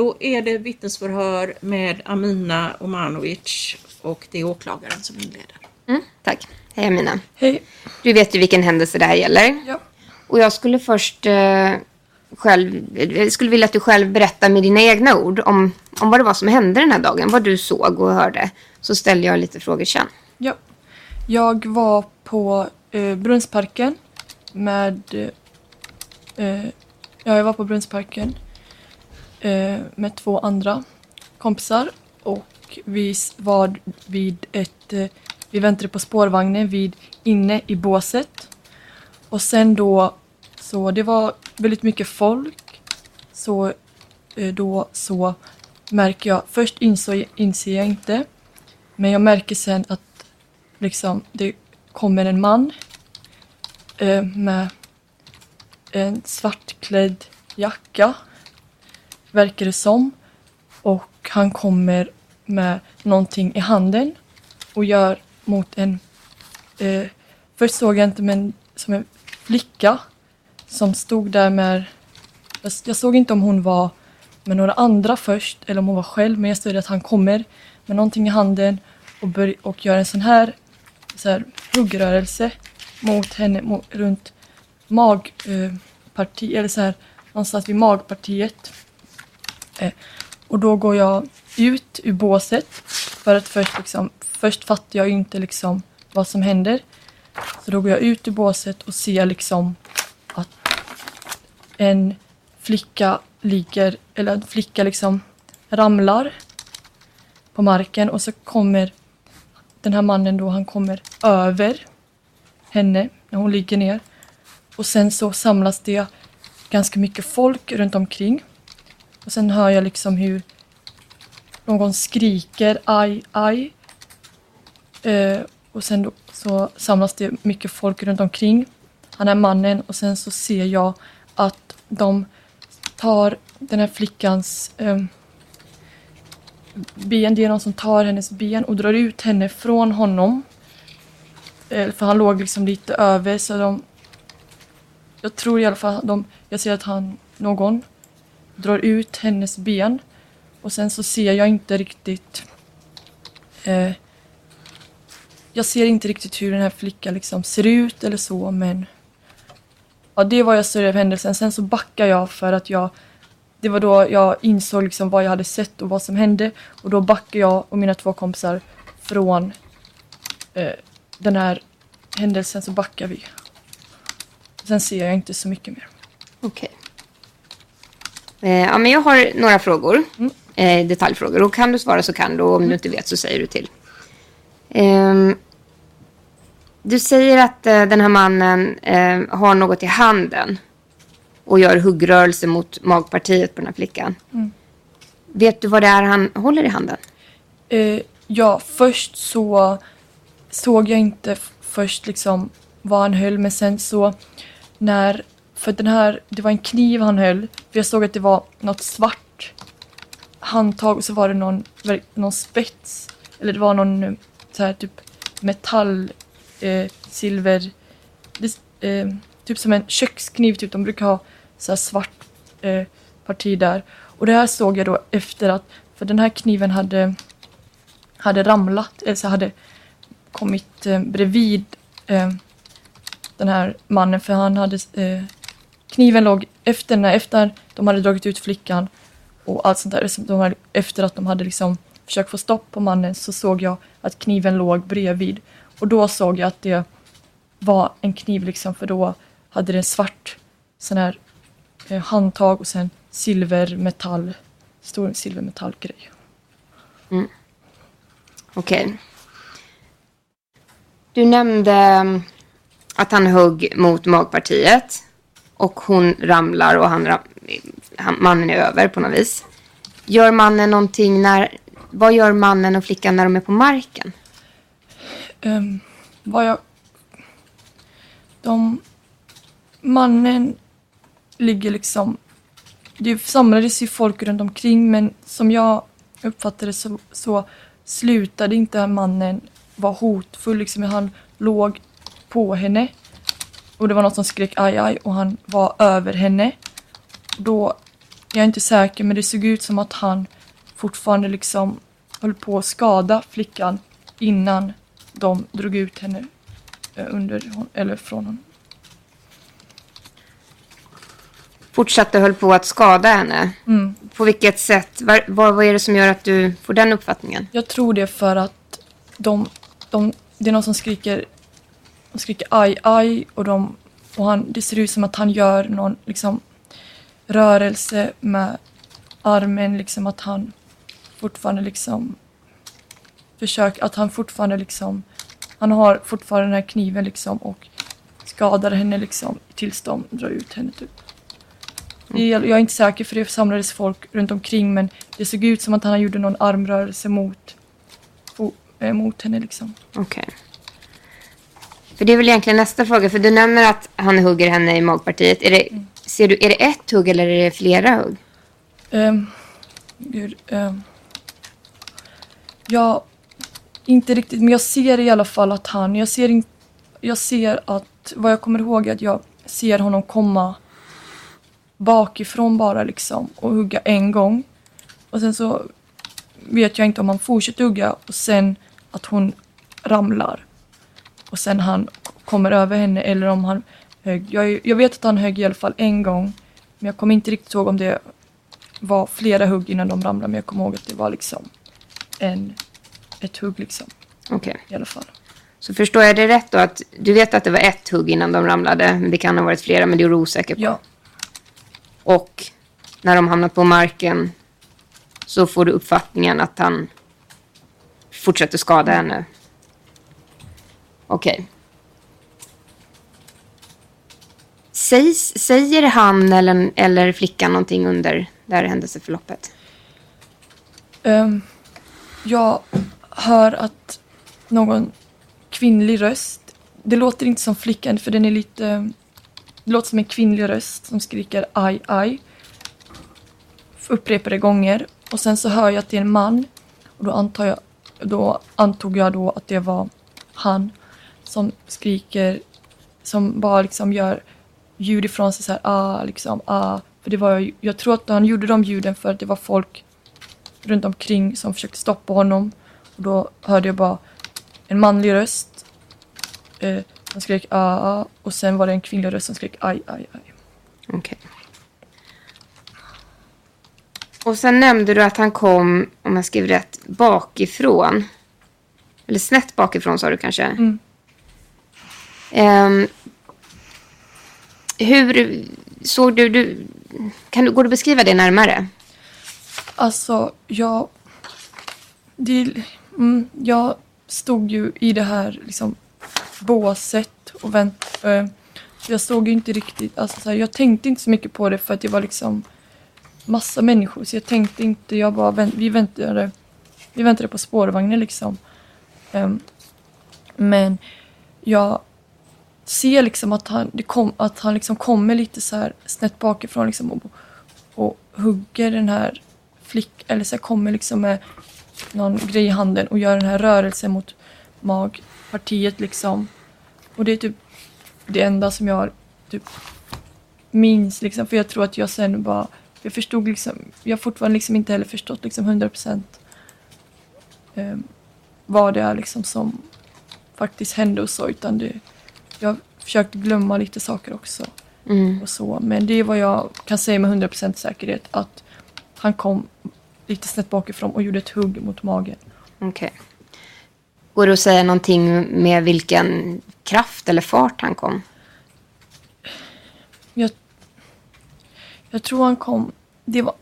Då är det vittnesförhör med Amina Omanovic och det är åklagaren som inleder. Mm, tack. Hej Amina. Hej. Du vet ju vilken händelse det här gäller. Ja. Och jag skulle först eh, själv, jag skulle vilja att du själv berättar med dina egna ord om, om vad det var som hände den här dagen, vad du såg och hörde. Så ställer jag lite frågor sen. ja. Jag var på eh, Brunnsparken med... Eh, ja, jag var på Brunnsparken eh, Eh, med två andra kompisar och vi var vid ett... Eh, vi väntade på spårvagnen vid inne i båset. Och sen då så det var väldigt mycket folk. Så eh, då så märker jag, först insåg, inser jag inte. Men jag märker sen att liksom det kommer en man eh, med en svartklädd jacka, verkar det som. Och han kommer med någonting i handen och gör mot en... Eh, först såg jag inte men som en flicka som stod där med... Jag, jag såg inte om hon var med några andra först eller om hon var själv men jag såg att han kommer med någonting i handen och, bör, och gör en sån här, så här huggrörelse mot henne mot, runt magparti, eh, eller så här någonstans vid magpartiet. Eh, och då går jag ut ur båset för att först liksom, först fattar jag ju inte liksom vad som händer. Så då går jag ut ur båset och ser liksom att en flicka ligger, eller en flicka liksom ramlar på marken och så kommer den här mannen då, han kommer över henne när hon ligger ner. Och sen så samlas det ganska mycket folk runt omkring. Och sen hör jag liksom hur någon skriker aj, aj. Eh, och sen då, så samlas det mycket folk runt omkring han är mannen och sen så ser jag att de tar den här flickans eh, ben, det är någon som tar hennes ben och drar ut henne från honom. Eh, för han låg liksom lite över så de... Jag tror i alla fall de... Jag ser att han, någon, drar ut hennes ben. Och sen så ser jag inte riktigt... Eh, jag ser inte riktigt hur den här flickan liksom ser ut eller så men... Ja, det var jag större av händelsen. Sen så backar jag för att jag... Det var då jag insåg liksom vad jag hade sett och vad som hände. Och då backar jag och mina två kompisar från eh, den här händelsen så backar vi. Sen ser jag inte så mycket mer. Okej. Okay ja, men jag har några frågor. Mm. Eh, detaljfrågor. Och kan du svara så kan du. Och om du inte vet så säger du till. Ehm, du säger att eh, den här mannen eh, har något i handen. Och gör huggrörelse mot magpartiet på den här flickan. Mm. Vet du vad det är han håller i handen? Eh, ja, först så såg jag inte först liksom vad han höll men sen så när, för den här, det var en kniv han höll. För jag såg att det var något svart handtag och så var det någon, någon spets. Eller det var någon eh, så här typ metall, eh, silver, det, eh, typ som en kökskniv typ. De brukar ha så här svart eh, parti där. Och det här såg jag då efter att, för den här kniven hade hade ramlat, eller så hade kommit eh, bredvid eh, den här mannen för han hade eh, kniven låg efter när efter de hade dragit ut flickan och allt sånt där. De hade, efter att de hade liksom försökt få stopp på mannen så såg jag att kniven låg bredvid och då såg jag att det var en kniv liksom för då hade det en svart sån här eh, handtag och sen silvermetall, stor silvermetallgrej. Mm. Okej. Du nämnde mm, att han högg mot magpartiet. Och hon ramlar och han ram han, mannen är över på något vis. Gör mannen någonting när... Vad gör mannen och flickan när de är på marken? Um, vad jag... De... Mannen ligger liksom... Det samlades ju folk runt omkring men som jag uppfattade det så, så slutade inte mannen vara hotfull. Liksom, han låg på henne och det var någon som skrek aj aj och han var över henne. Då, jag är inte säker men det såg ut som att han fortfarande liksom höll på att skada flickan innan de drog ut henne eh, under, eller från honom. Fortsatte höll på att skada henne? Mm. På vilket sätt? Vad, vad är det som gör att du får den uppfattningen? Jag tror det för att de, de, det är någon som skriker, de skriker aj aj och, de, och han, det ser ut som att han gör någon liksom, rörelse med armen, liksom att han fortfarande liksom försöker, att han fortfarande liksom, han har fortfarande den här kniven liksom och skadar henne liksom tills de drar ut henne typ. Det Jag är inte säker för det samlades folk runt omkring men det såg ut som att han gjorde någon armrörelse mot, eh, mot henne liksom. Okej. För det är väl egentligen nästa fråga. För du nämner att han hugger henne i magpartiet. Är det, ser du, är det ett hugg eller är det flera hugg? Um, gud, ehm. jag, inte riktigt, men jag ser i alla fall att han, jag ser, in, jag ser att, vad jag kommer ihåg är att jag ser honom komma bakifrån bara liksom och hugga en gång. Och sen så vet jag inte om han fortsätter hugga och sen att hon ramlar. Och sen han kommer över henne eller om han högg. Jag, jag vet att han högg i alla fall en gång. Men jag kommer inte riktigt ihåg om det var flera hugg innan de ramlade. Men jag kommer ihåg att det var liksom en, ett hugg liksom Okej. i alla fall. Så förstår jag det rätt då? Att du vet att det var ett hugg innan de ramlade. Men det kan ha varit flera, men det är du osäker på. Ja, Och när de hamnar på marken så får du uppfattningen att han fortsätter skada henne. Okej. Sägs, säger han eller, eller flickan någonting under det här händelseförloppet? Um, jag hör att någon kvinnlig röst, det låter inte som flickan för den är lite, det låter som en kvinnlig röst som skriker aj aj upprepade gånger och sen så hör jag att det är en man och då, antar jag, då antog jag då att det var han som skriker, som bara liksom gör ljud ifrån sig så här ah liksom ah för det var jag tror att han gjorde de ljuden för att det var folk runt omkring som försökte stoppa honom. Och då hörde jag bara en manlig röst. Eh, han skrek ah, ah och sen var det en kvinnlig röst som skrek aj, aj, aj. Okej. Och sen nämnde du att han kom, om jag skrev rätt, bakifrån. Eller snett bakifrån sa du kanske? Mm. Ehm, hur såg du, du kan du, går det att beskriva det närmare? Alltså, jag... Det, mm, jag stod ju i det här liksom, båset och vänt, eh, jag såg ju inte riktigt... Alltså, så här, jag tänkte inte så mycket på det för att det var liksom massa människor. Så jag tänkte inte... Jag bara, vänt, vi, väntade, vi väntade på spårvagnen liksom. Ehm, men jag ser liksom att han, det kom, att han liksom kommer lite så här snett bakifrån liksom och, och hugger den här flick eller så här kommer liksom med någon grej i handen och gör den här rörelsen mot magpartiet liksom. Och det är typ det enda som jag typ minns liksom för jag tror att jag sen bara jag förstod liksom, jag har fortfarande liksom inte heller förstått liksom 100 procent eh, vad det är liksom som faktiskt hände och så utan det, jag försökte glömma lite saker också Mm. och så. Men det är vad jag kan säga med 100% säkerhet att han kom lite snett bakifrån och gjorde ett hugg mot magen. Okej. Går det att säga någonting med vilken kraft eller fart han kom? Jag, jag tror han kom... Det var,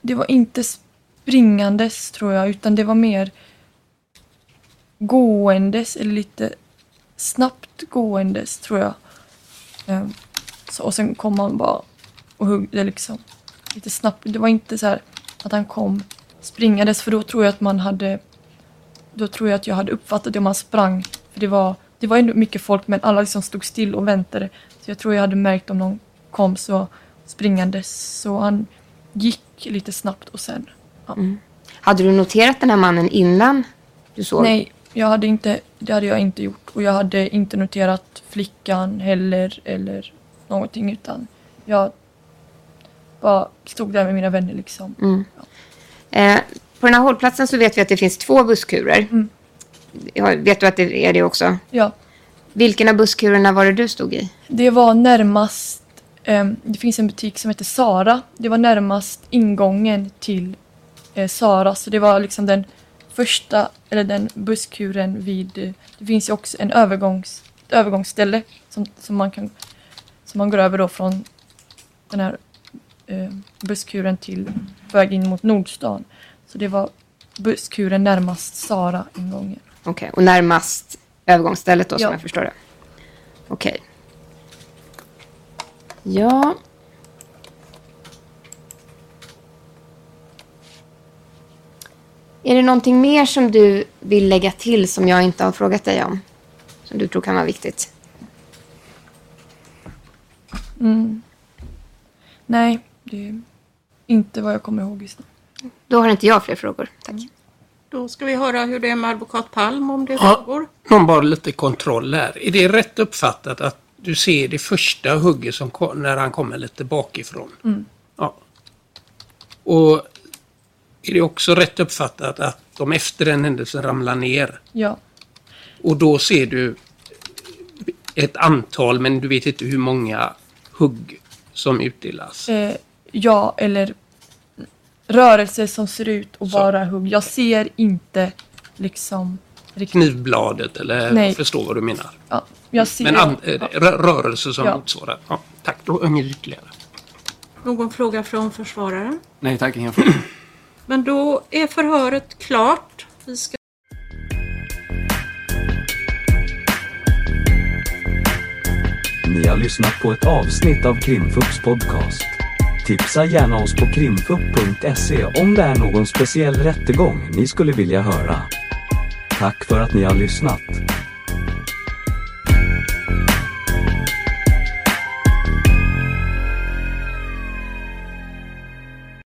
det var inte springandes tror jag utan det var mer gåendes eller lite snabbt gåendes tror jag. Ehm, så, och sen kom han bara och huggde liksom. lite snabbt. Det var inte så här att han kom springandes för då tror jag att man hade då tror jag att jag hade uppfattat det om han sprang. För det var, det var ändå mycket folk men alla liksom stod still och väntade. Så jag tror jag hade märkt om någon kom så springandes. Så han gick lite snabbt och sen... Ja. Hade du noterat den här mannen innan du såg? Nej, jag hade inte, det hade jag inte gjort. Och jag hade inte noterat flickan heller eller någonting utan jag bara stod där med mina vänner liksom. Eh, på den här hållplatsen så vet vi att det finns två busskurer. Mm. Ja, vet du att det är det också? Ja, Vilken av busskurerna var det du stod i? det var närmast, ehm, det finns en butik som heter Sara. Det var närmast ingången till eh, Sara. Så det var liksom den första, eller den busskuren vid, det finns ju också en övergångs, ett övergångsställe som, som man kan, som man går över då från den här eh, busskuren till väg in mot Nordstan. Så det var busskuren närmast Sara ingången. Okej, och närmast övergångsstället då som Ja. jag förstår det. Okej. Ja. Är det någonting mer som du vill lägga till som jag inte har frågat dig om? Som du tror kan vara viktigt? Nej, det är inte vad jag kommer ihåg just nu. Då har inte jag fler frågor. Tack. Då ska vi höra hur det är med advokat Palm om det Ja. frågor. Någon bara lite kontroll här. Är det rätt uppfattat att du ser det första hugget som kom, när han kommer lite bakifrån? Ja. Och är det också rätt uppfattat att de efter den händelsen ramlar ner? Ja, Och då ser du ett antal, men du vet inte hur många hugg som utdelas. eh, ja eller rörelser som ser ut att vara hugg. Jag ser inte liksom riktigt. Knivbladet eller Nej. jag förstår vad du menar. Ja, jag ser, Men an, eh, rö- rörelser som Ja. motsvarar. Ja, tack, då jag ytterligare. Någon fråga från försvararen? Nej tack, ingen fråga. Men då är förhöret klart. Vi ska Ni har lyssnat på ett avsnitt av Krimfupps podcast. Tipsa gärna oss på krimfupp.se om det är någon speciell rättegång ni skulle vilja höra. Tack för att ni har lyssnat.